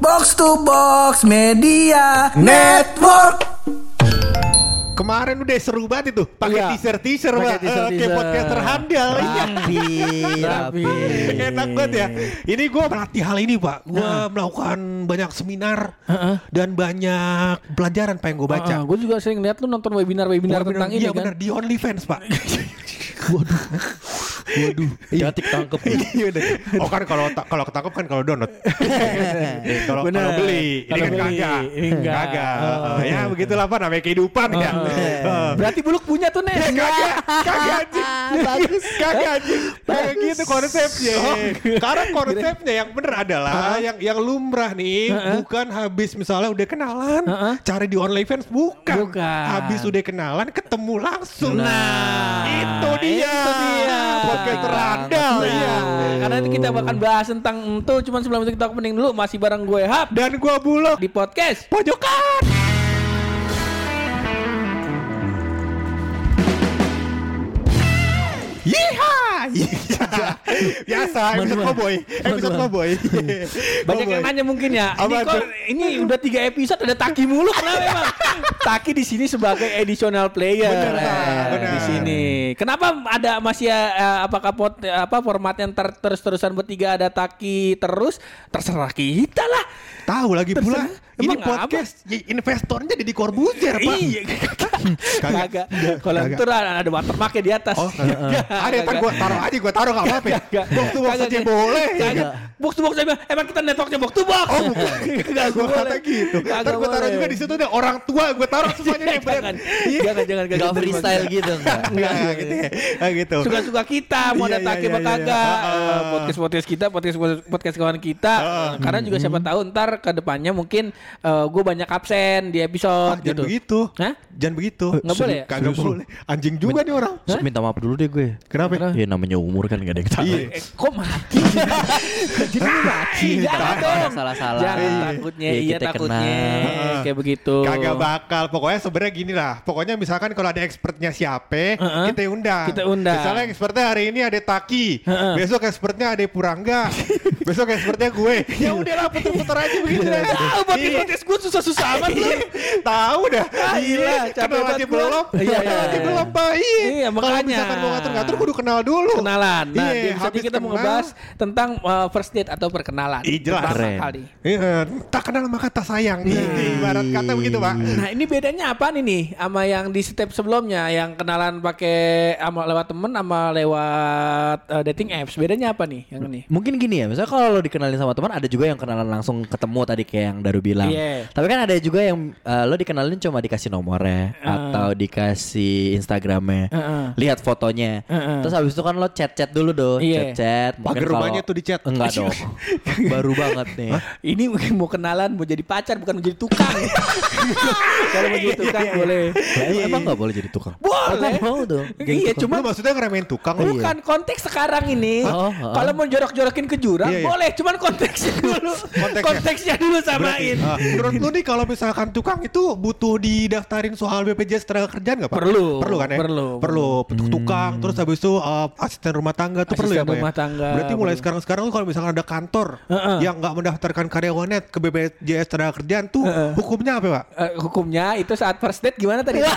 Box to Box Media Network. Kemarin udah seru banget itu pakai Iya. teaser teaser Pakai pak Eh, teaser-teaser. kayak podcaster handal iya. Rapi, rapi. enak banget ya ini gue melatih hal ini pak gue melakukan banyak seminar dan banyak pelajaran pak yang gue baca gue juga sering lihat lu nonton webinar-webinar Gua tentang bener- ini iya kan. bener di OnlyFans pak Cantik tangkep. Iya udah. Oh kan kalau kalau ketangkep kan kalau download. kalau Bener. kalau beli, ini Kalau kan beli, kagak. Kagak. Oh. Eh, Ya begitulah Pak namanya kehidupan ya. Eh. Berarti buluk punya tuh nih. Kagak, kagak anjing. Bagus. Kagak anjing. Kayak gitu konsepnya. Karena konsepnya yang bener adalah yang yang lumrah nih bukan habis misalnya udah kenalan cari di OnlyFans bukan. Bukan. Habis udah kenalan ketemu langsung. Nah, itu dia. Itu dia. Podcast terandal Nah, ya. Karena itu kita bakal bahas tentang itu cuman sebelum itu kita opening dulu masih bareng gue Hap Dan gua bulog di podcast. pojokan. Biasa episode cowboy, episode cowboy. Banyak yang nanya mungkin ya. Ini Apa kok ini udah tiga episode ada Taki mulu kenapa emang? Taki di sini sebagai additional player Bener. Eh, Bener. di sini. Kenapa ada masih eh, apakah pot, apa format yang ter, terus-terusan bertiga ada Taki terus? Terserah kita lah. Tahu lagi pula. Terserah. Ini Emang apa? podcast y- investornya jadi Corbuzier, Pak. Iya, kagak. Kalau itu ada watermarknya di atas. Oh, kagak. ada ntar gua taruh aja, gua taruh enggak apa-apa. ya. Box to box aja boleh. Box to box aja. Emang kita networknya box to box. Oh, bukan. Kagak Gua kata boleh. gitu. Ntar gua taruh juga di situ deh orang tua gua taruh semuanya nih. jangan, jangan, jangan, Gak jangan. freestyle gitu enggak? Enggak gitu ya. Gitu. Suka-suka kita mau ada taki iya, apa kagak Ah, Eh, podcast podcast kita podcast podcast kawan kita Eh, karena juga siapa tahu ntar ke depannya mungkin gue banyak absen di episode jangan gitu begitu. Hah? Jangan begitu. Nggak boleh ya? Kagak boleh. Anjing juga nih orang. Terus minta maaf dulu deh gue. Kenapa? Ya namanya umur kan gak ada yang tahu. Iya. Eh, kok mati? Jadi mati. Jangan dong. Salah-salah. Jangan Iya. takutnya. Iya, Iya kita takutnya. Kayak begitu. Kagak bakal. Pokoknya sebenarnya gini lah. Pokoknya misalkan kalau ada expertnya siapa, kita undang. Kita undang. Misalnya expertnya hari ini ada Taki. Besok expertnya ada Purangga. Besok expertnya gue. Ya udahlah puter-puter aja begitu. Tahu Iya. podcast gue susah-susah amat lu. Tahu dah. Ah, gila, capek Gua. belum. Iya, iya. aja belum, Pak. Iya. Iya, Kalau makanya. misalkan mau ngatur-ngatur kudu kenal dulu. Kenalan. Nah, Iya, di episode habis kita mau kenal. ngebahas tentang uh, first date atau perkenalan. Ih, jelas. Keren. kali. Iya, tak kenal maka tak sayang. Iya. Ibarat kata begitu, Pak. Nah ini bedanya apa nih nih sama yang di step sebelumnya yang kenalan pakai sama lewat temen sama lewat uh, dating apps bedanya apa nih yang ini? Mungkin gini ya, misalnya kalau lo dikenalin sama teman ada juga yang kenalan langsung ketemu tadi kayak yang Daru bilang. Iya. Tapi kan ada juga yang uh, lo dikenalin cuma dikasih nomornya atau dikasih Instagramnya, Heeh. lihat fotonya. Heeh. Terus habis itu kan lo chat-chat dulu dong, Iya. chat-chat. Pagar rumahnya tuh di-chat. Enggak dong. Baru banget nih. Ini mungkin mau kenalan mau jadi pacar bukan mau jadi tukang. Kalau mau jadi tukang boleh. Lah, emang, emang gak boleh jadi tukang? Boleh. Oh, mau dong. Iya Cuma maksudnya ngeremehin tukang. Bukan konteks sekarang ini. Oh, oh. Kalau mau jorok-jorokin ke jurang Iya, iya. boleh, cuman konteksnya dulu. Konteksnya. konteksnya dulu Berarti, samain. ah, menurut lu nih kalau misalkan tukang itu butuh didaftarin soal BPJS tenaga kerjaan nggak pak? Perlu. Perlu kan ya? Perlu. Perlu. Untuk tukang, terus habis itu uh, asisten rumah tangga tuh perlu ya Asisten pak? ya? rumah tangga, Berarti mulai perlu. sekarang-sekarang tuh kalau misalkan ada kantor Heeh. yang nggak mendaftarkan karyawannya ke BPJS tenaga kerjaan tuh hukumnya apa pak? Eh, hukumnya itu saat first date gimana tadi?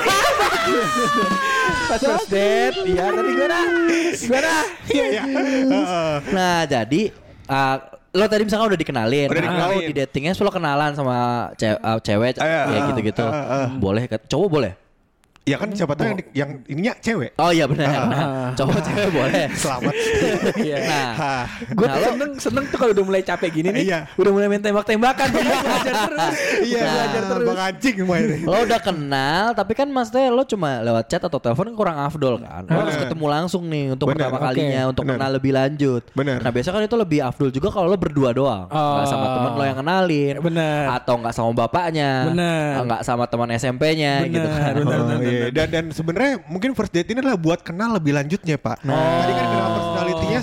Pas first date, iya tadi gimana? Gimana? Iya iya. Heeh. Nah, jadi uh, lo tadi misalkan udah dikenalin, Udah Nah, dikenalin. lo di datingnya lo kenalan sama ce- uh, cewek kayak ah, gitu-gitu. ah, ah. Boleh kan? Cowok boleh? Ya kan siapa tahu yang, di- yang ininya cewek. Oh iya benar. Nah, cowok cewek boleh. Selamat. Iya. Nah. Gue Nah, seneng seneng tuh kalau udah mulai capek gini nih, Iya. udah mulai main tembak-tembakan, belajar terus, Iya, belajar terus. Bang anjing semua ini. lo udah kenal tapi kan maksudnya lo cuma lewat chat atau telepon kurang afdol kan. Lo harus Bener. ketemu langsung nih untuk Bener, pertama kalinya untuk Bener. kenal lebih lanjut. Bener. Nah, biasa kan itu lebih afdol juga kalau lo berdua doang. Nggak sama Oh. temen lo yang kenalin. Bener. Atau nggak sama bapaknya. Bener. Nggak sama teman SMP-nya gitu Bener, kan. bener. Oh, iya. Dan dan sebenarnya mungkin first date ini adalah buat kenal lebih lanjutnya pak. Tadi kan kenal personalitinya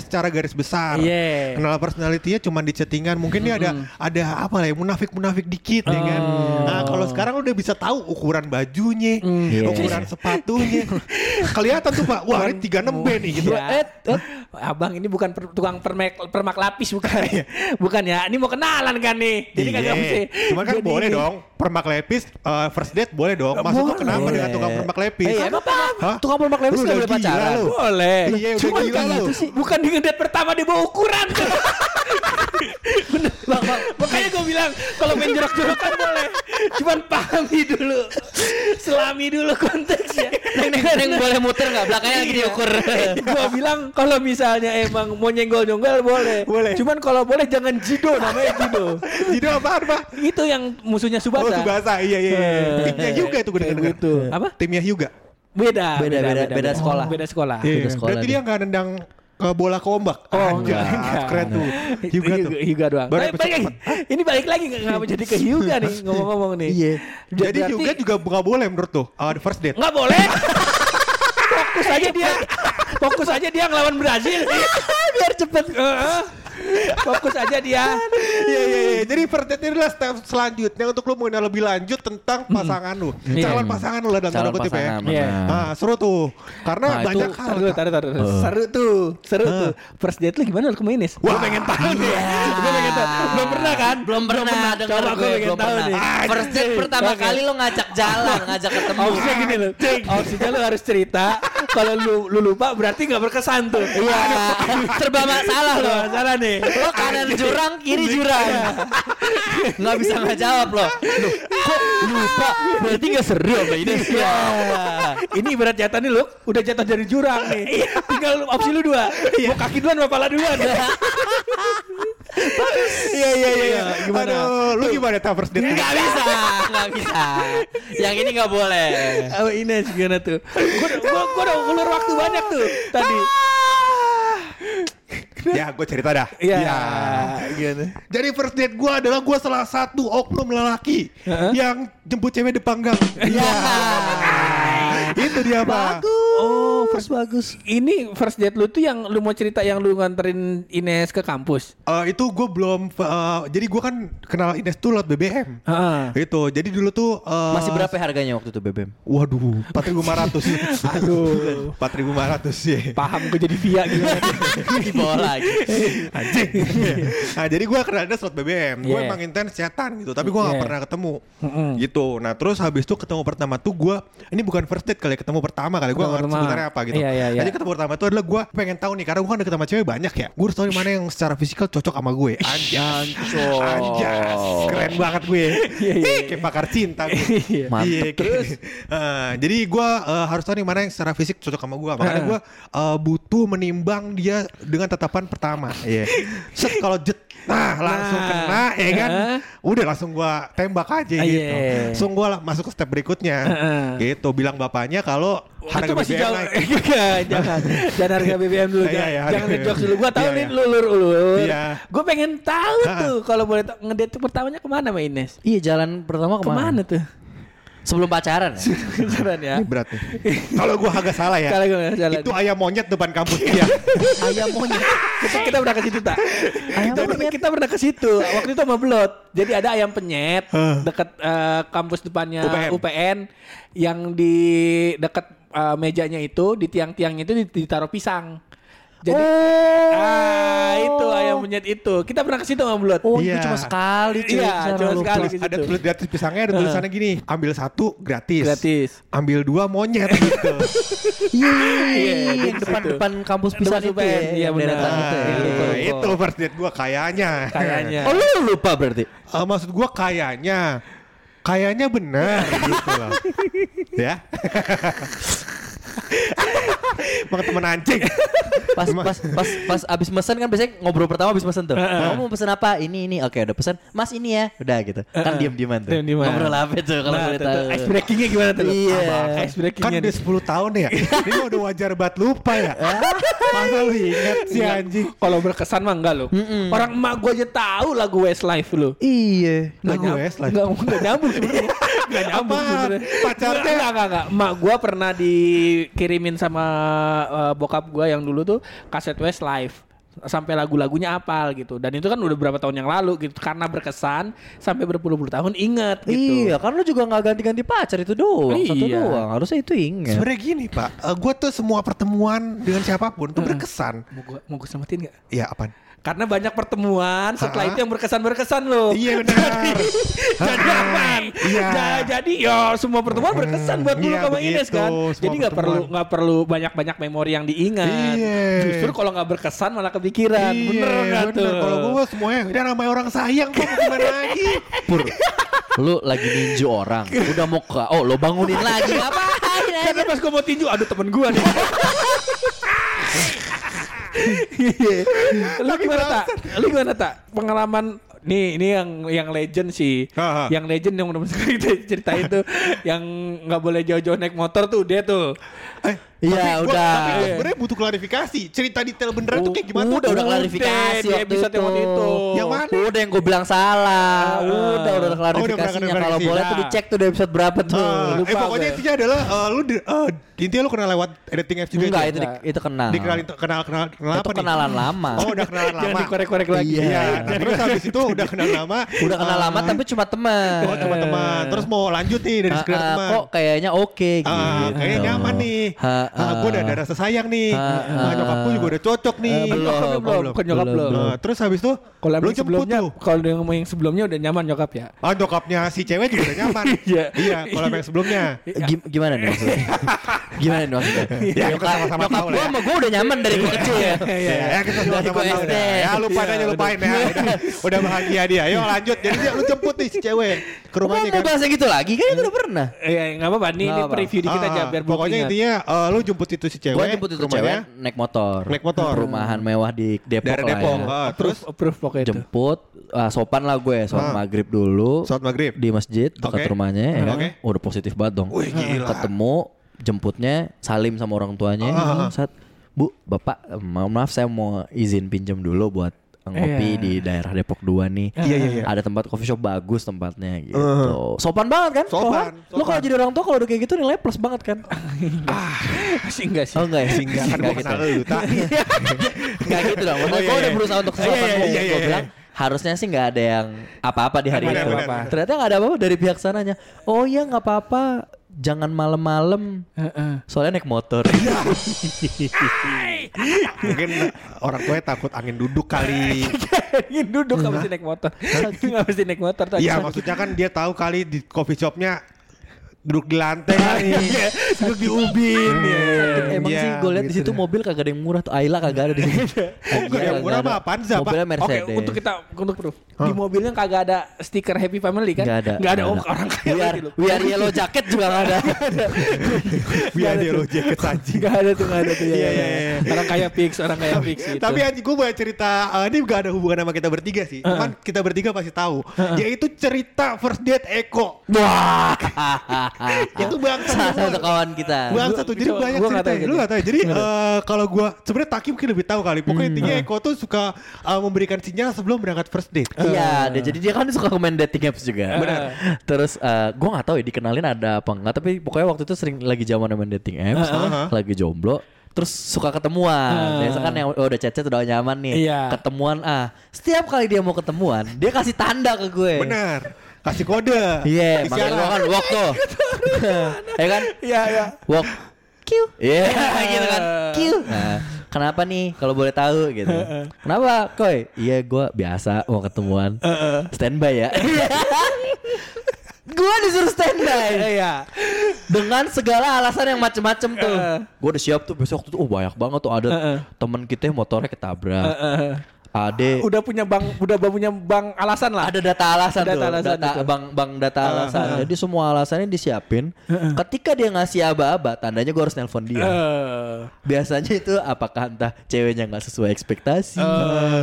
secara garis besar. Iya. Kenal personalitinya cuma di chattingan. Mungkin dia ada ada apa lah ya munafik munafik dikit ya kan. Nah kalau sekarang udah bisa tahu ukuran bajunya, Iya. ukuran sepatunya. Kelihatan tuh pak. Wah ini 36 B nih gitu. Ya. Eh, eh, abang ini bukan per- tukang permak, permak lapis bukan bukan ya ini mau kenalan kan nih jadi kagak Iya. mesti Cuman kan jadi- boleh dong. Permak lepis eh, first date boleh dong. Maksud lu Boleh. kenapa dengan tukang permak lepis? Eh, apa? Hah? Tukang permak lepis Lu nggak udah boleh pacaran? lu. boleh Iya, udah Cuman gila lu. gitu sih bukan di ngedate pertama di bawah ukuran Bener, Bang, Bang. makanya gue bilang kalau main jorok-jorokan boleh cuman pahami dulu selami dulu konteksnya Neng, neng, neng boleh muter nggak? Belakangnya lagi diukur. gue bilang kalau misalnya emang mau nyenggol-nyenggol boleh. Boleh. Cuman kalau boleh jangan jido namanya jido. Jadi apaan, Pak? itu yang musuhnya Subasa. Oh, Subasa. Iya, iya, iya. Eh, Timnya juga itu gue dengar. gitu. Apa? Timnya juga. Beda, Beda, beda, beda sekolah. Beda sekolah. Iya, Beda sekolah Berarti dia. dia nggak nendang ke bola ke ombak. Oh, Anjay, enggak, enggak. Keren tuh. Hyuga tuh. Hyuga doang. Baru Tapi balik. Ini balik lagi nggak ngapa jadi ke Hyuga nih ngomong-ngomong nih. Iya. Jadi Berarti- juga juga nggak boleh menurut tuh. Uh, first date. nggak boleh. Fokus aja dia. Fokus aja dia ngelawan Brazil. Biar cepet. Heeh. Fokus aja dia. Iya iya iya. Jadi first date ini adalah step selanjutnya untuk lu mengenal lebih lanjut tentang pasangan lu. Iya. Calon pasangan lu lah dalam tanda Calon kutip ya. Iya. Nah, seru tuh. Karena Nah, itu banyak hal. Taruh dulu, taruh, taruh. Seru tuh, seru tuh. First date lu gimana lu ke Minis? Gue Wah, pengen tahu nih. Gue pengen tahu. Belum pernah kan? Belum pernah denger Coba gue gue, pengen belum tahu pernah. nih. First date pertama kali lo ngajak jalan, ngajak ketemu. Opsinya gini loh. Opsinya lu harus cerita. Kalau lu, lu lupa berarti nggak berkesan tuh. Iya, serba masalah lo. Loh, salah nih. Lo kanan jurang, kiri jurang. Nggak bisa nggak jawab lo. Loh, kok lupa? Berarti nggak seru apa ini? Iya. Ini berat jatah nih lu udah jatuh dari jurang nih. Tinggal lu- opsi lu dua. Mau kaki duluan apa pala duluan? Iya iya iya. iya. Gimana? Aduh, lu gimana tau first date? Nggak bisa, nggak bisa. Yang ini nggak boleh. Oh Ines gimana tuh? Gua, gua udah ulur waktu banyak tuh tadi. ya, gue cerita dah. Iya. Ya. Gimana? Jadi first date gue adalah gue salah satu oknum lelaki Heeh. yang jemput cewek di panggang. Iya. Itu dia pak. Oh, first bagus. Ini first date lu tuh yang lu mau cerita yang lu nganterin Ines ke kampus. Eh, itu gue belum. eh, jadi gue kan kenal Ines tuh lewat BBM. Heeh. Itu. Jadi dulu tuh. eh, Masih berapa harganya waktu itu BBM? Waduh, 4.500. Aduh. 4.500 ya. Paham gue jadi via gimana? Di bawah lagi. Anjing. nah, jadi gue kenal Ines lewat BBM. Gue Yeah. emang intens chatan gitu, tapi gue gak Yeah. pernah ketemu. Mm-mm. Gitu. Nah, terus habis itu ketemu pertama tuh gue ini bukan first date kali, ya, ketemu pertama kali. Gue ngerti pertama. sebenarnya apa gitu. Iya, iya, iya. Jadi ketemu pertama tuh adalah gue pengen tahu nih karena gue kan deket sama cewek banyak ya. Gue harus tahu mana yang secara fisikal cocok sama gue. Anjas. Anjas. Keren banget gue. Iya, iya, Ih, kayak pakar cinta gue. Iya. Mantep. Iya, terus jadi gue eh, harus tahu nih mana yang secara fisik cocok sama gue. Makanya gue eh, butuh menimbang dia dengan tatapan pertama. Iya. Set kalau jet, nah langsung Nah. kena, ya kan. Heeh. Udah langsung gue tembak aja Ah, gitu. iya. Langsung gue lah masuk ke step berikutnya. Heeh. Gitu, bilang bapaknya kalau harga itu masih BBM jauh. naik. Enggak, jangan. Jangan harga BBM dulu. Iya, jangan iya, jangan ngejokes BBM. dulu. Gua tahu Iya, nih iya. lu ulur ulur. Iya. Gue pengen tahu tuh kalau boleh tahu ngedate pertamanya ke mana sama Ines? Iya jalan pertama ke mana? Ke mana tuh? Sebelum pacaran ya? Jalan ya. Ini berat nih. Kalau gue agak salah ya. Kalau gua nggak salah. Itu ayam monyet depan kampus dia. Ayam monyet. kita, kita pernah ke situ tak? Ayam Kita- penyet. kita pernah ke situ. Waktu itu sama Blot. Jadi ada ayam penyet dekat eh, kampus depannya UPN. UPN, yang di dekat eh, mejanya itu di tiang-tiangnya itu ditaruh pisang. Jadi ah itu ayam penyet itu. Kita pernah ke situ sama Blot. Oh Iya. itu cuma sekali cuy. Iya, cuma lu. sekali. Ada tulis gratis pisangnya ada tulisannya gini, ambil satu gratis. Gratis. Ambil dua monyet gitu. Iya, Iya, yang di depan situ. depan kampus Depan pisan itu ya. iya, benar. itu ya. Iya, Nah, lupa, lupa. itu first date gue kayaknya. Kayaknya. Oh lu lupa berarti? Eh, maksud gue kayaknya. Kayaknya benar gitu loh. ya. Emang temen anjing. Pas pas pas pas abis mesen kan biasanya ngobrol pertama abis mesen tuh. Kamu mau pesen apa? Ini ini. Oke udah pesen. Mas ini ya. Udah gitu. Kan diem dieman tuh. Diem-dieman. Ngobrol apa tuh kalau Nah, boleh tahu? Ice breakingnya gimana tuh? Iya. Ice Kan breakingnya. udah 10 tahun ya. Ini udah wajar banget lupa ya. Masa lu ingat sih Enggak, anjing. Kalau berkesan mah enggak lo. Orang emak gue aja tahu lagu Westlife lo. Iya. Lagu Westlife. Enggak, enggak nyambung sebenarnya. Enggak nyambung Apaan? sebenarnya. Pacarnya? enggak, enggak, enggak. Emak gue pernah dikirimin sama eh, bokap gue yang dulu tuh kaset Westlife. sampai lagu-lagunya apal gitu. Dan itu kan udah berapa tahun yang lalu gitu. Karena berkesan sampai berpuluh-puluh tahun inget gitu. Iya, kan lu juga nggak ganti-ganti pacar itu doang, satu Iya. doang. Harusnya itu inget. Sebenarnya gini pak, gue tuh semua pertemuan dengan siapa pun tuh berkesan. Mau gua mau gua selamatin gak? Iya apaan? Karena banyak pertemuan setelah itu yang berkesan-berkesan loh. Iya benar. jadi aman. Iya. Ja- jadi ya semua pertemuan berkesan buat dulu Iya, sama Ines kan. Semua Jadi nggak perlu nggak perlu banyak-banyak memori yang diingat. Iya. Justru kalau nggak berkesan malah kepikiran. bener nggak bener. tuh? Kalau gue semuanya udah namanya orang sayang mau gimana lagi? Pur, lu lagi ninju orang, udah mau ke, oh lo bangunin lagi ngapain? Karena pas gue mau tinju, aduh temen gue nih. Iya. Lu gimana tak? Lu gimana tak? Pengalaman nih ini yang yang legend sih. Ha, ha. Yang legend yang udah sekali kita ceritain tuh yang nggak boleh jauh-jauh naik motor tuh dia tuh. Eh, Iya, udah. Tapi gue sebenarnya butuh klarifikasi. Cerita detail beneran tuh kayak gimana? Udah, udah Udah, klarifikasi waktu episode itu. yang waktu itu. Yang mana? Udah yang gue bilang salah. Udah, udah ada klarifikasinya. Kalau boleh tuh Nah. dicek tuh di episode berapa tuh. Ah, lupa eh pokoknya intinya adalah eh, lu eh, intinya lu kenal lewat editing apps juga Enggak, itu itu kenal. Dikenalin kenal kenal kenal apa nih? kenalan lama. Oh udah kenalan Jangan lama. dikorek-korek lagi. Iya. Nah, terus habis itu udah kenal lama. Udah kenal Ah, lama tapi cuma teman. Oh cuma teman. Terus mau lanjut nih dari Ah, sekedar ah, teman. Kok kayaknya oke gitu. Ah, kayaknya nyaman nih. Ah, ah. gue udah ada rasa sayang nih. Ah, Ah, nyokapku juga udah cocok nih. Ah, belum, Nyokap belum, nyokap belum. Nah, terus habis itu Kalau lu yang jemput sebelumnya, tuh. kalau ngomong yang sebelumnya udah nyaman nyokap ya. Ah, nyokapnya si cewek juga udah nyaman. Iya. Iya, kalau yang sebelumnya. Gim- gimana nih maksudnya? gimana nih maksudnya? Ya, kita sama-sama Nyokap tahu lah gua ya. sama gue udah nyaman dari gue kecil ya. Iya, ya kita sama-sama tahu. Ya lupain Iya, aja lupain ya. Udah, bahagia dia. Yuk lanjut. Jadi dia lu jemput nih si cewek ke Rumahnya mau kan. bahas yang gitu lagi? Kan itu udah pernah. Iya, nggak apa-apa. Nih, ini preview dikit aja Ah, biar pokoknya intinya eh, lu jemput itu si cewek. Gue jemput itu cewek naik motor. Naik motor. Perumahan mewah di Depok Daerah lah Depok. ya. Ah, Terus approve pokoknya itu. Jemput, ah, sopan lah gue, sopan Ah. maghrib dulu. sholat maghrib. di masjid dekat Oke. rumahnya ya kan? Oke. udah positif banget dong Wih, gila. ketemu jemputnya salim sama orang tuanya Ah, saat bu bapak mohon maaf saya mau izin pinjam dulu buat ngopi Iya. di daerah Depok 2 nih Iya, iya, iya. ada tempat coffee shop bagus tempatnya gitu Uh. sopan banget kan Sopan, lo kalau sopan. jadi orang tua kalau udah kayak gitu nilai plus banget kan Masih enggak sih. oh enggak ya Enggak kan kenal lu, tak. Enggak gitu dong. Maksudnya Oh, iya, gue udah iya. berusaha untuk Iya, sopan. iya, Gue iya, iya, bilang harusnya sih nggak ada yang apa-apa di hari Benar, itu. benar, benar. Ternyata nggak ada apa-apa dari pihak sananya. Oh iya nggak apa-apa. Jangan malam-malam. Heeh. Soalnya naik motor. Mungkin orang tuanya takut angin duduk kali. Ingin duduk nggak mesti naik motor. Nggak mesti naik motor. tadi. Iya maksudnya kan dia tahu kali di coffee shopnya duduk di lantai kali. Iya, duduk di ubin. Iya. Emang Iya, sih gue lihat di gitu situ deh. mobil kagak ada yang murah tuh. Ayla kagak ada di situ. Oh, enggak, yang murah mah Avanza, Pak. Mobilnya Oke, Mercedes. untuk kita untuk proof. Di mobilnya kagak ada stiker Happy Family kan? Nggak ada. Nggak ada. Oh, orang kaya We are, we are yellow jacket juga nggak ada. Biar dia lo jaket saji. Nggak ada tuh, nggak ada tuh. Iya, Iya, iya, iya. iya. Orang kaya fix, orang kaya fix itu. Tapi anjing gue banyak cerita eh, ini gak ada hubungan sama kita bertiga sih. Cuman kita bertiga pasti tahu. Yaitu cerita first date Eko. Wah. Itu bangsa Salah satu kawan kita. Bangsa tuh. Jadi banyak cerita. tahu Lu jadi. gak tahu. Jadi eh, kalau gue sebenarnya Taki mungkin lebih tahu kali. Pokoknya intinya Eko tuh suka eh, memberikan sinyal sebelum berangkat first date. Iya, dia, jadi dia kan suka main dating apps juga. Benar. Terus eh gue nggak tahu ya dikenalin ada apa enggak, tapi pokoknya waktu itu sering lagi zaman main dating apps, Heeh. lagi jomblo. Terus suka ketemuan. Biasa kan yang oh, udah chat udah nyaman nih. Iya. Ketemuan ah. Setiap kali dia mau ketemuan, dia kasih tanda ke gue. Benar. Kasih kode. Iya, makanya Isyarat. gue kan walk tuh. ya kan? Iya, iya. Walk. Q. Iya, gitu kan. Q. Nah, kenapa nih kalau boleh tahu gitu. kenapa, Koy? Iya, gua biasa mau ketemuan. Standby ya. gua disuruh standby. Iya. Dengan segala alasan yang macem-macem tuh. Gua udah siap tuh besok tuh. Oh, banyak banget tuh ada temen kita yang motornya ketabrak. Ade Udah punya bang, udah punya bang alasan lah. ada data alasan Data tuh, alasan data itu. bang bang data alasan. ah. Jadi semua alasannya disiapin. Ketika dia ngasih aba-aba, tandanya gue harus nelpon dia. Eh. Biasanya itu apakah entah ceweknya nggak sesuai ekspektasi,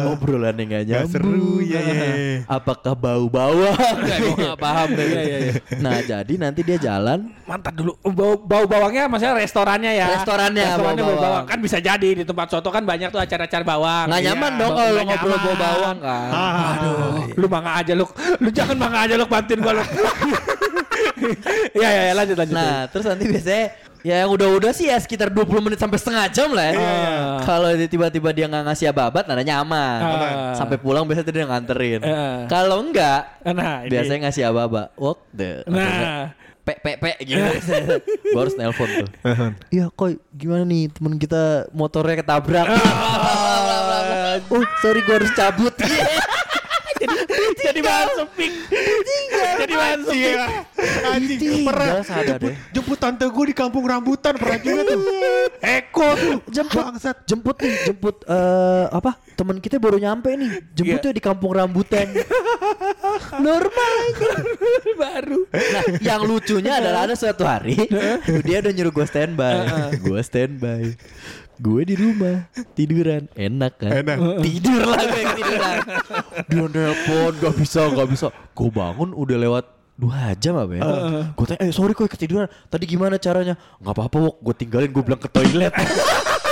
obrolannya nggak Nggak nyambung, seru, ya, ya, ya. apakah bau bawang, gue nggak paham deh. Iya, iya, iya. Nah jadi nanti dia jalan, Mantap dulu. Bau, bau bawangnya maksudnya restorannya ya. Restorannya Restorannya bau bau bawang. Kan bisa jadi di tempat soto kan banyak tuh acara-acara bawang. nggak Iya. nyaman dong Bau- kalau lo nggak ngobrol nyaman. bawang kan. Aduh. Lu bangga aja lu. Lu jangan bangga aja lu bantuin gua lu. Iya iya ya, lanjut lanjut. Nah terus nanti biasanya Ya yang udah-udah sih ya sekitar 20 menit sampai setengah jam lah ya. Iya, Kalau dia tiba-tiba dia nggak ngasih apa-apa, tandanya aman. Ah. Sampai pulang biasanya dia nganterin. Ah. Kalau enggak, Nah, ini. biasanya ngasih apa-apa. What the? Nah. Pe pe pe gitu. Gua harus nelpon tuh. Iya koi gimana nih temen kita motornya ketabrak. oh sorry gua harus cabut. jadi bahan sepik. jadi bahan sepik. Anjing pernah sadar jemput, deh. jemput tante gue di kampung rambutan pernah juga tuh. Eko tuh. Jemput bangsat. jemput nih jemput eh apa? Teman kita baru nyampe nih. Jemputnya di kampung rambutan. Normal baru. nah yang lucunya adalah ada suatu hari dia udah nyuruh gue standby. Gue standby gue di rumah tiduran. Enak kan? Enak. tidur lah gue tiduran. Dia nelpon gak bisa gak bisa. Gue bangun udah lewat dua jam apa ya. Gue tanya eh sorry kok ketiduran. Tadi gimana caranya? Nggak apa-apa gue tinggalin gue bilang ke toilet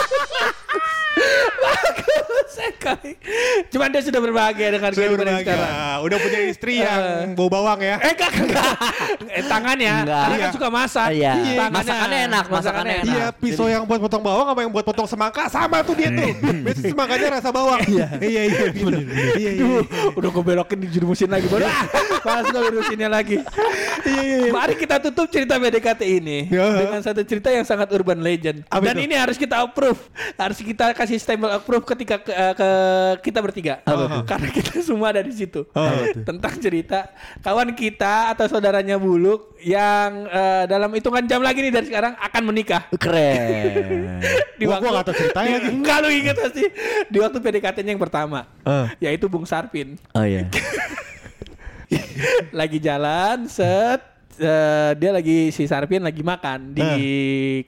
Sekali. Cuman dia sudah berbahagia dengan Sudah kehidupan berbahagia. sekarang. Udah punya istri yang bau bawang ya. Eh enggak, enggak. Eh tangannya. Enggak. Karena kan Iya. suka masak. Iya. Tangannya. Masakannya enak, masakannya enak. Iya, pisau yang buat potong bawang sama yang buat potong semangka sama tuh dia tuh. Biasanya semangkanya rasa bawang. Iya, iya, iya. gitu. Iya, iya. Duh, udah gue belokin di jurumusin lagi. Ah, Malas gue urusinnya lagi. Iya, iya, iya. Mari kita tutup cerita BDKT ini dengan satu cerita yang sangat urban legend. Apa Dan itu? ini harus kita approve. Harus kita kasih stempel approve ketika ke, eh, ke kita bertiga. Karena kita semua ada di situ. Tentang cerita kawan kita atau saudaranya Buluk yang eh, dalam hitungan jam lagi nih dari sekarang akan menikah. keren gua nggak tahu ceritanya lagi. Enggak lu inget pasti Di waktu PDKT-nya yang pertama Ah. Yaitu Bung Sarpin oh iya Lagi jalan Set eh, Dia lagi Si Sarpin lagi makan Di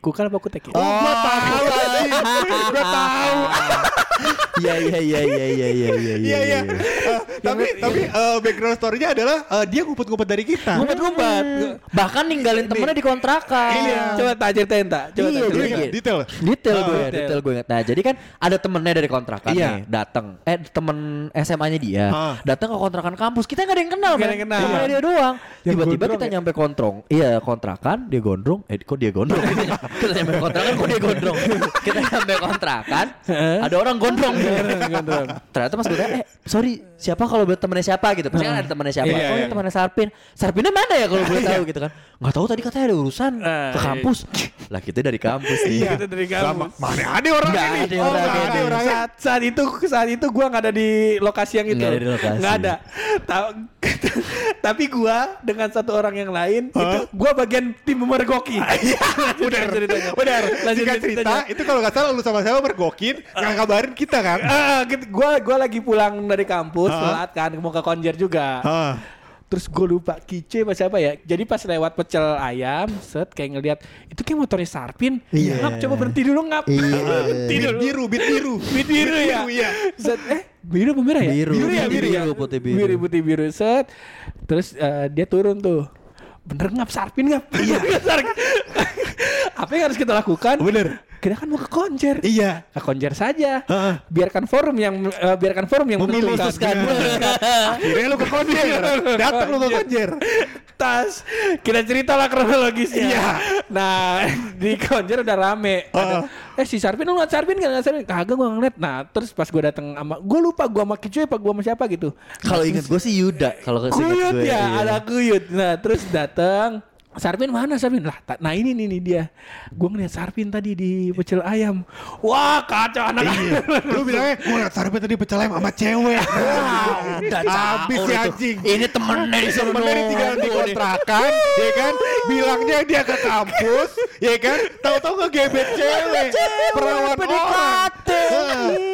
Kukal apa Kutek ya? Oh, gua tahu anjing. Gua tahu. Iya iya iya iya iya iya iya Iya, iya. Eh, Tapi tapi eh, background story-nya adalah eh, dia ngumpet-ngumpet dari kita. Ngumpet-ngumpet Bahkan ninggalin temennya di kontrakan. Iya. Coba tak ceritain tak Coba Iya, jadi- detail. Detail Oh, gue, detail. detail gue ingat. Nah, jadi kan ada temennya dari kontrakan Iya. nih, datang. Eh, temen SMA-nya dia, Ah. datang ke kontrakan kampus. Kita nggak ada yang kenal, Nggak ada yang kenal. Dia doang. Tiba-tiba kita ya? nyampe kontrong. Iya, kontrakan, dia gondrong. Eh, kok dia gondrong? kita nyampe kontrakan, kok dia gondrong? kita nyampe kontrakan, ada orang gondrong. Gondrong. Ternyata pas gue eh, sorry, siapa kalau buat temennya siapa gitu? Pasti kan ada temennya siapa? Iya, oh, iya. ini temennya Sarpin. Sarpinnya mana ya kalau boleh tahu gitu kan? Nggak tahu tadi katanya ada urusan Ah, ke iya. kampus. lah kita dari kampus nih. Iya. Kita dari kampus. Lama. Mana ada orang Nggak ini? ada Oh, orangnya nggak ada orangnya. saat, saat itu saat itu gua nggak ada di lokasi yang itu Nggak ada di lokasi. Nggak ada Ta- tapi gua dengan satu orang yang lain itu gua bagian tim memergoki Benar, benar. lanjut cerita, itu kalau nggak salah lu sama siapa mergokin, nggak kabarin kita kan? Ah, gitu. gua gua lagi pulang dari kampus Ah. telat kan mau ke konjer juga Ah. Terus gue lupa Kice apa siapa ya Jadi pas lewat pecel ayam Set kayak ngeliat Itu kayak motornya Sarpin Iya. Ngap coba berhenti dulu ngap Iya. Berhenti dulu biru, bit biru. Bit biru ya Biru, iya. Set eh biru apa merah ya? Biru. ya Putih biru ya biru, putih biru. Biru putih biru set Terus eh, dia turun tuh Bener ngap Sarpin ngap Iya Apa yang harus kita lakukan Bener. Kita kan mau ke konjer Iya. ke konjer saja. Heeh. Biarkan forum yang eh, biarkan forum yang Memutuskan. Akhirnya lu ke konjer. Datang lu ke konjer. Tas kita ceritalah kronologisnya. Iya. Nah di konjer udah rame. Ada, eh si Sarpin lu ngeliat Sarpin gak ngeliat Sarpin? Kagak gua ngeliat. Nah terus pas gua datang sama gue lupa gua sama Kicuy apa gua sama siapa gitu. Kalau inget gue sih Yuda. Kalau Kuyut gue, ya, iya. ada kuyut. Nah terus datang. Sarpin mana Sarpin? Lah, ta- nah ini nih, nih dia. Gue ngeliat Sarpin tadi di pecel ayam. Wah kacau anak. Iya. Lu bilangnya, gue liat Sarpin tadi pecel ayam sama cewek. Udah Habis si itu. anjing. Ini temennya di sono. Temennya tinggal di kontrakan, ya kan? Bilangnya dia ke kampus, ya kan? Tahu-tahu ngegebet cewek, perawan orang.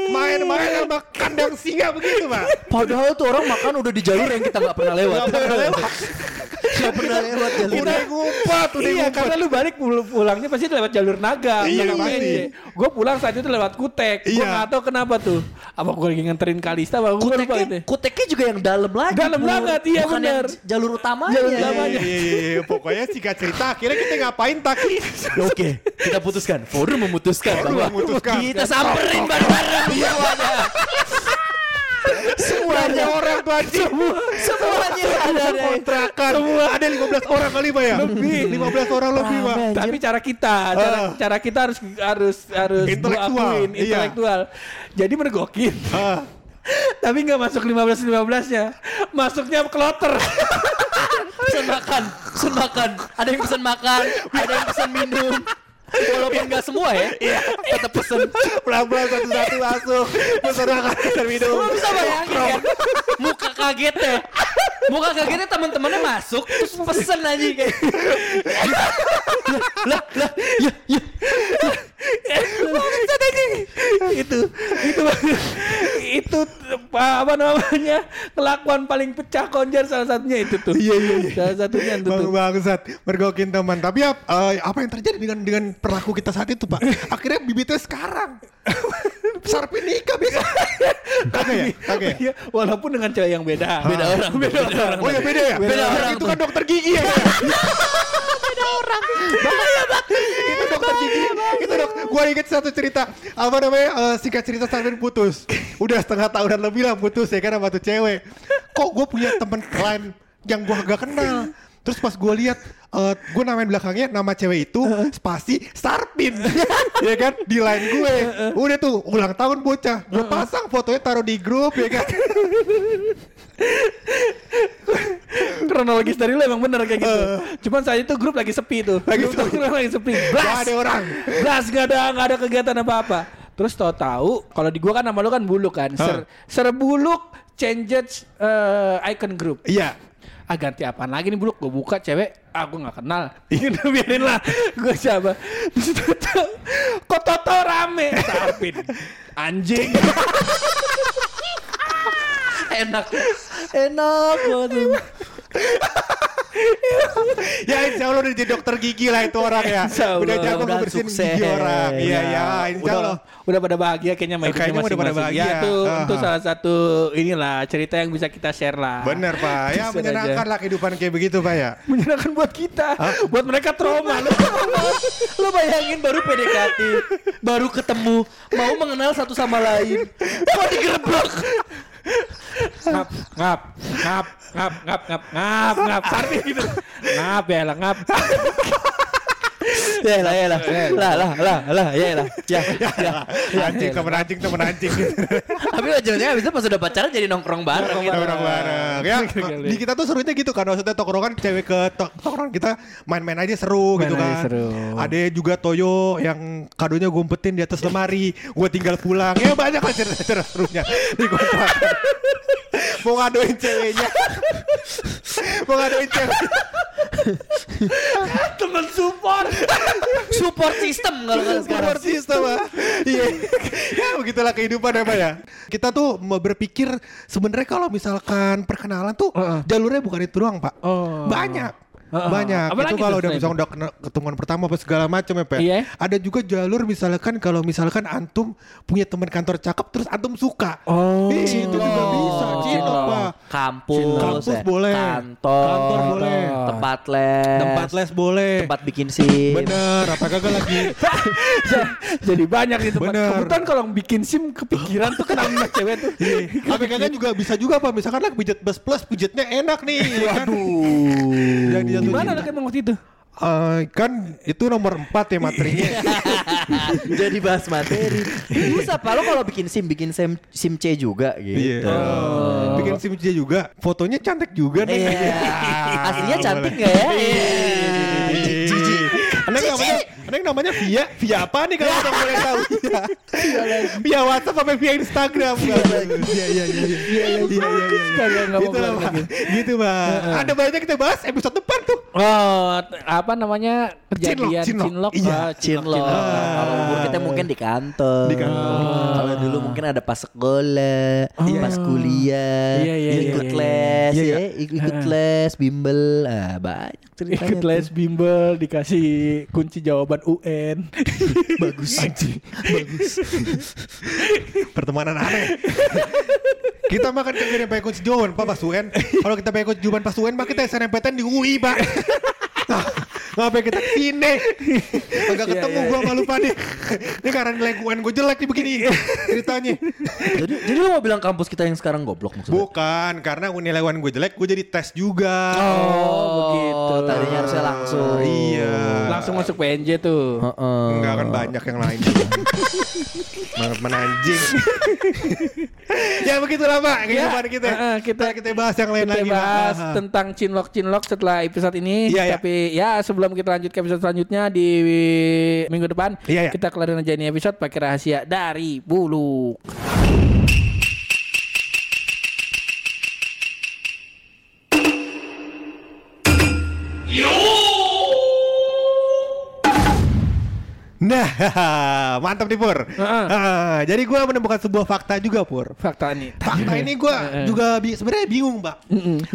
Main-main sama kandang singa begitu, Pak. Padahal tuh orang makan udah di jalur yang kita nggak pernah lewat. Nggak pernah lewat. Jalur. Udah ngumpet, udah iya ngumpet. karena lu balik pul- pulangnya pasti lewat jalur naga. Iya, pasti. PJ. Gue pulang saat itu lewat Kutek. Gue Iya. nggak tahu kenapa tuh. Apa gue lagi nganterin Kalista? Apa gue lupa gitu. Kuteknya, kuteknya juga yang dalam lagi. Dalam banget, iya Bukan bener. yang j- jalur utamanya. Jalur Iya, utamanya. iya, iya, iya. Pokoknya singkat cerita, akhirnya kita ngapain Taki? Ya, Oke, kita putuskan. Forum memutuskan Forum bahwa memutuskan. kita samperin bareng-bareng semuanya. Semua Berapa orang tuh anjing? Semuanya ada deh. Kontrakan. Semua ada 15 orang kali Pak ya? Lebih. 15 orang lebih Pak. Tapi cara kita, cara, Ah. cara kita harus harus harus Intelektual, akuin, iya. intelektual. Jadi mergokin. Ah. Tapi nggak masuk 15 15-nya. Masuknya kloter. Pesan makan, pesan makan. Ada yang pesan makan, ada yang pesan minum. Walaupun nggak semua ya, tetap pesen. Pelan-pelan satu-satu masuk. Pesan makan, pesan minum. Lu bisa bayangin kan? Muka kagetnya. Muka kagetnya teman-temannya masuk terus pesen aja kayak. lah, lah, ya, ya. Itu itu itu apa namanya kelakuan paling pecah konjer salah satunya itu tuh. Iya iya. Salah satunya itu Bang tuh. bangsat mergokin teman. Tapi eh, apa yang terjadi dengan dengan perlaku kita saat itu Pak? Akhirnya bibitnya sekarang. Sarpin nikah bisa. Kagak ya? Kagak ya? Iya, walaupun dengan cewek yang beda. Beda orang, beda orang. Oh ya beda ya? Beda orang Itu kan dokter gigi ya? beda orang. Bahaya banget. Itu dokter gigi. Itu dok. Gua inget satu cerita. Apa namanya? eh, singkat cerita Sarpin putus. Udah setengah tahunan lebih lah putus ya kan sama tuh cewek. Kok gue punya temen lain yang gua gak kenal. Terus pas gue lihat, eh gue namain belakangnya nama cewek itu spasi Sarpin, ya kan di line gue. Udah tuh ulang tahun bocah, gue pasang fotonya taruh di grup ya kan. Kronologis dari lu emang bener kayak gitu. Cuman saat itu grup lagi sepi tuh. Lagi Grup sepi. lagi sepi. Gak Blas. ada orang. Blas gak ada gak ada kegiatan apa-apa. Terus tahu-tahu kalau di gua kan nama lu kan buluk kan. Ser, serbuluk changes eh, icon group. Iya. Ah ganti apaan lagi nih buluk? Gue buka cewek, ah gue gak kenal. Ini biarin lah. Gue siapa? Terus kok Toto rame. Sarpin. Anjing. Enak, enak banget. Ya insya Allah udah jadi dokter gigi lah itu orang ya. Allah. Udah jago ngebersihin gigi orang. Iya Ya. ya insya Allah. udah pada bahagia kayaknya sama hidupnya Kayaknya udah pada masing-masing. bahagia. Ya itu untuk ah. salah satu inilah cerita yang bisa kita share lah. Bener Pak. Ya menyenangkan aja. lah kehidupan kayak begitu Pak ya. Menyenangkan buat kita, buat mereka trauma. Lu Lo bayangin baru PDKT, baru ketemu, mau mengenal satu sama lain, kok digerebek? Ngap, ngap, ngap, ngap, ngap, ngap, ngap, ngap, gitu. Ngap ya lah, ngap. Ya lah, ya lah, lah, lah, lah, lah, ya lah, ya, ya. Anjing temen anjing temen anjing. Tapi ujungnya abis itu pas udah pacaran jadi nongkrong bareng. gitu. Orang bareng ya. Di kita tuh serunya gitu kan. Maksudnya tongkrongan cewek ke to- tongkrongan kita main-main aja seru Main gitu kan. seru. Ada juga Toyo yang kadonya gue umpetin di atas lemari. Gue tinggal pulang. Ya banyak lah cerita-cerita serunya di kontrakan. Mau ngadoin ceweknya. Mau ngadoin cewek. Temen support. Support system kalau kata sekarang. Support system ah. Iya. ya begitulah kehidupan ya Pak ya. Kita tuh mau berpikir sebenarnya kalau misalkan perkenalan tuh jalurnya bukan itu doang Pak. Oh. Banyak. Banyak. Apalagi itu kalau udah misalkan udah kena- ketemuan pertama apa segala macam ya Pak. Iya. Ada juga jalur misalkan kalau misalkan antum punya teman kantor cakep terus antum suka. Oh. Ih, itu juga bisa. Cinlok. Pak. Kampus, Kampus ya. boleh. kantor, Kantor boleh. tempat les, Tempat les boleh. tempat bikin sim. Bener, apa kagak lagi Jadi banyak di tempat. Bener. Kebetulan kalau bikin SIM kepikiran tuh kenal sama cewek tuh. Apa kagak juga bisa juga Pak Misalkan lagi pijat plus plus Pijatnya enak nih ya kan? Yang dijatuhin Gimana lah emang waktu itu? Eh, Kan itu nomor 4 ya materinya Jadi bahas materi. Bisa Pak lo kalau bikin sim bikin sim sim C juga Iya gitu. Bikin sim C juga Fotonya cantik juga nih Iya. Aslinya cantik nggak ya? Jijik. Anak namanya Anak namanya Via Via apa nih kalau orang boleh tahu? Via Via WhatsApp apa via Instagram? Iya iya iya iya Iya. Iya iya Gitu lah keluar Pak. lagi. Gitu Pak. Ada banyak kita bahas episode depan tuh. Oh, apa namanya? Kejadian Cinlok, cinlok? iya, Ah, Cinlok. Ah. Kalau umur kita mungkin di kantor. Di kantor. Kalau dulu mungkin ada pas sekolah, pas kuliah, Iya, iya, ikut iya, iya. les, Iya, ya, iya. ik- ikut les, bimbel, ah, banyak ceritanya. Ikut les bimbel dikasih kunci jawaban UN. bagus. bagus pertemanan aneh kita makan kagak nyampe kunci jawaban pak pas UN kalau kita pengen kunci jawaban pas UN pak kita SNMPTN di UI pak Ngapain kita ke sini? Agak Iya, ketemu iya, gua sama lupa nih. Ini karena nilai gue jelek nih begini ceritanya. jadi jadi lo mau bilang kampus kita yang sekarang goblok maksudnya? Bukan, karena nilai UN gue jelek, gue jadi tes juga. Oh, begitu. Tadinya harusnya langsung. Iya. Langsung masuk PNJ tuh. Heeh. Enggak kan banyak yang lain. Banget menanjing. ya begitulah Pak kehidupan kita. eh, eh, kita- kita bahas yang lain kita lagi bahas Ah, ah. tentang cinlok-cinlok setelah episode ini. Iya, iya. Tapi ya sebelum kita lanjut ke episode selanjutnya di minggu depan, Iya, iya. kita kelarin aja ini episode pakai rahasia dari Buluk. Nah, mantap nih Pur. Heeh. Ah, jadi gue menemukan sebuah fakta juga Pur. Fakta ini. Fakta ini gue juga bi- sebenarnya bingung, Mbak.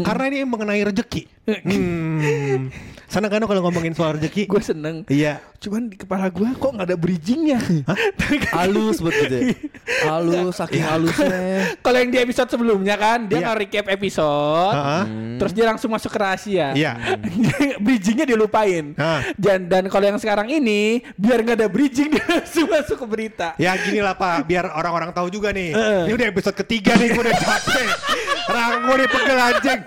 Karena ini mengenai rezeki. Hmm. Sana kan kalau ngomongin soal rezeki. Gue seneng. Iya. Cuman di kepala gue kok nggak ada bridgingnya. Halus betul deh. Halus, saking halusnya. Kalau yang di episode sebelumnya kan dia Iya. nge-recap episode, Heeh. terus dia langsung masuk ke rahasia. Iya. bridgingnya dilupain. Hah. Dan dan kalau yang sekarang ini biar nggak ada bridging dia langsung masuk ke berita. Ya gini lah Pak, biar orang-orang tahu juga nih. Heeh. Ini udah episode ketiga nih, gue udah capek. Ranggo nih pegel anjing.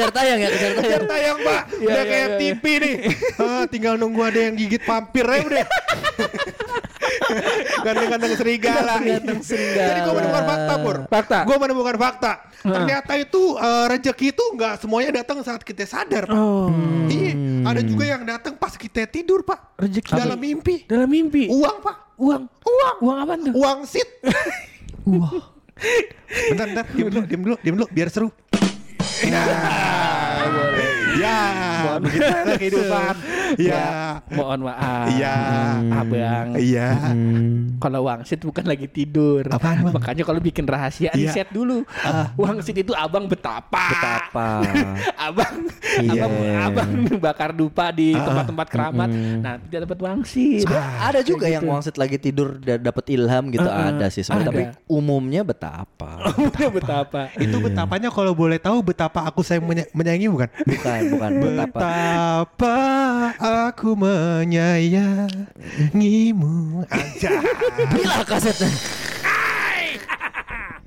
Kejar tayang ya, kejar tayang. tayang Pak, Iya, udah iya, kayak iya. TV nih. Ah, tinggal nunggu ada yang gigit vampir aja udah. Ganteng-ganteng serigala. Ganteng serigala. Jadi gue menemukan fakta Pur. Fakta. Gue menemukan fakta. Ternyata itu eh, rezeki itu nggak semuanya datang saat kita sadar Pak. Oh. Iya, ada juga yang datang pas kita tidur Pak. Rezeki. dalam mimpi. Dalam mimpi. Uang Pak. Uang. Uang. Uang apa tuh? Uang sit. Bentar, bentar, diem dulu, diem dulu, diem dulu, biar seru. Nah, ya, begitu kehidupan. Ya, Mohon maaf. Iya. Abang. iya. Kalau wangsit bukan lagi tidur. Apaan, Bang? Makanya kalau bikin rahasia di Iya. set dulu. Wangsit itu abang betapa. Betapa. abang, Iya. abang, abang bakar dupa di tempat-tempat keramat. Nanti dia dapat wangsit. ada juga yang wangsit lagi tidur da- dapat ilham gitu Heeh, ada sih sebenarnya tapi ada. umumnya betapa. Umumnya betapa. Itu betapanya kalau boleh tahu betapa aku sayang menya- menyayangi bukan? Bukan, bukan betapa. Betapa aku menyayangimu aja. Bila kasetnya.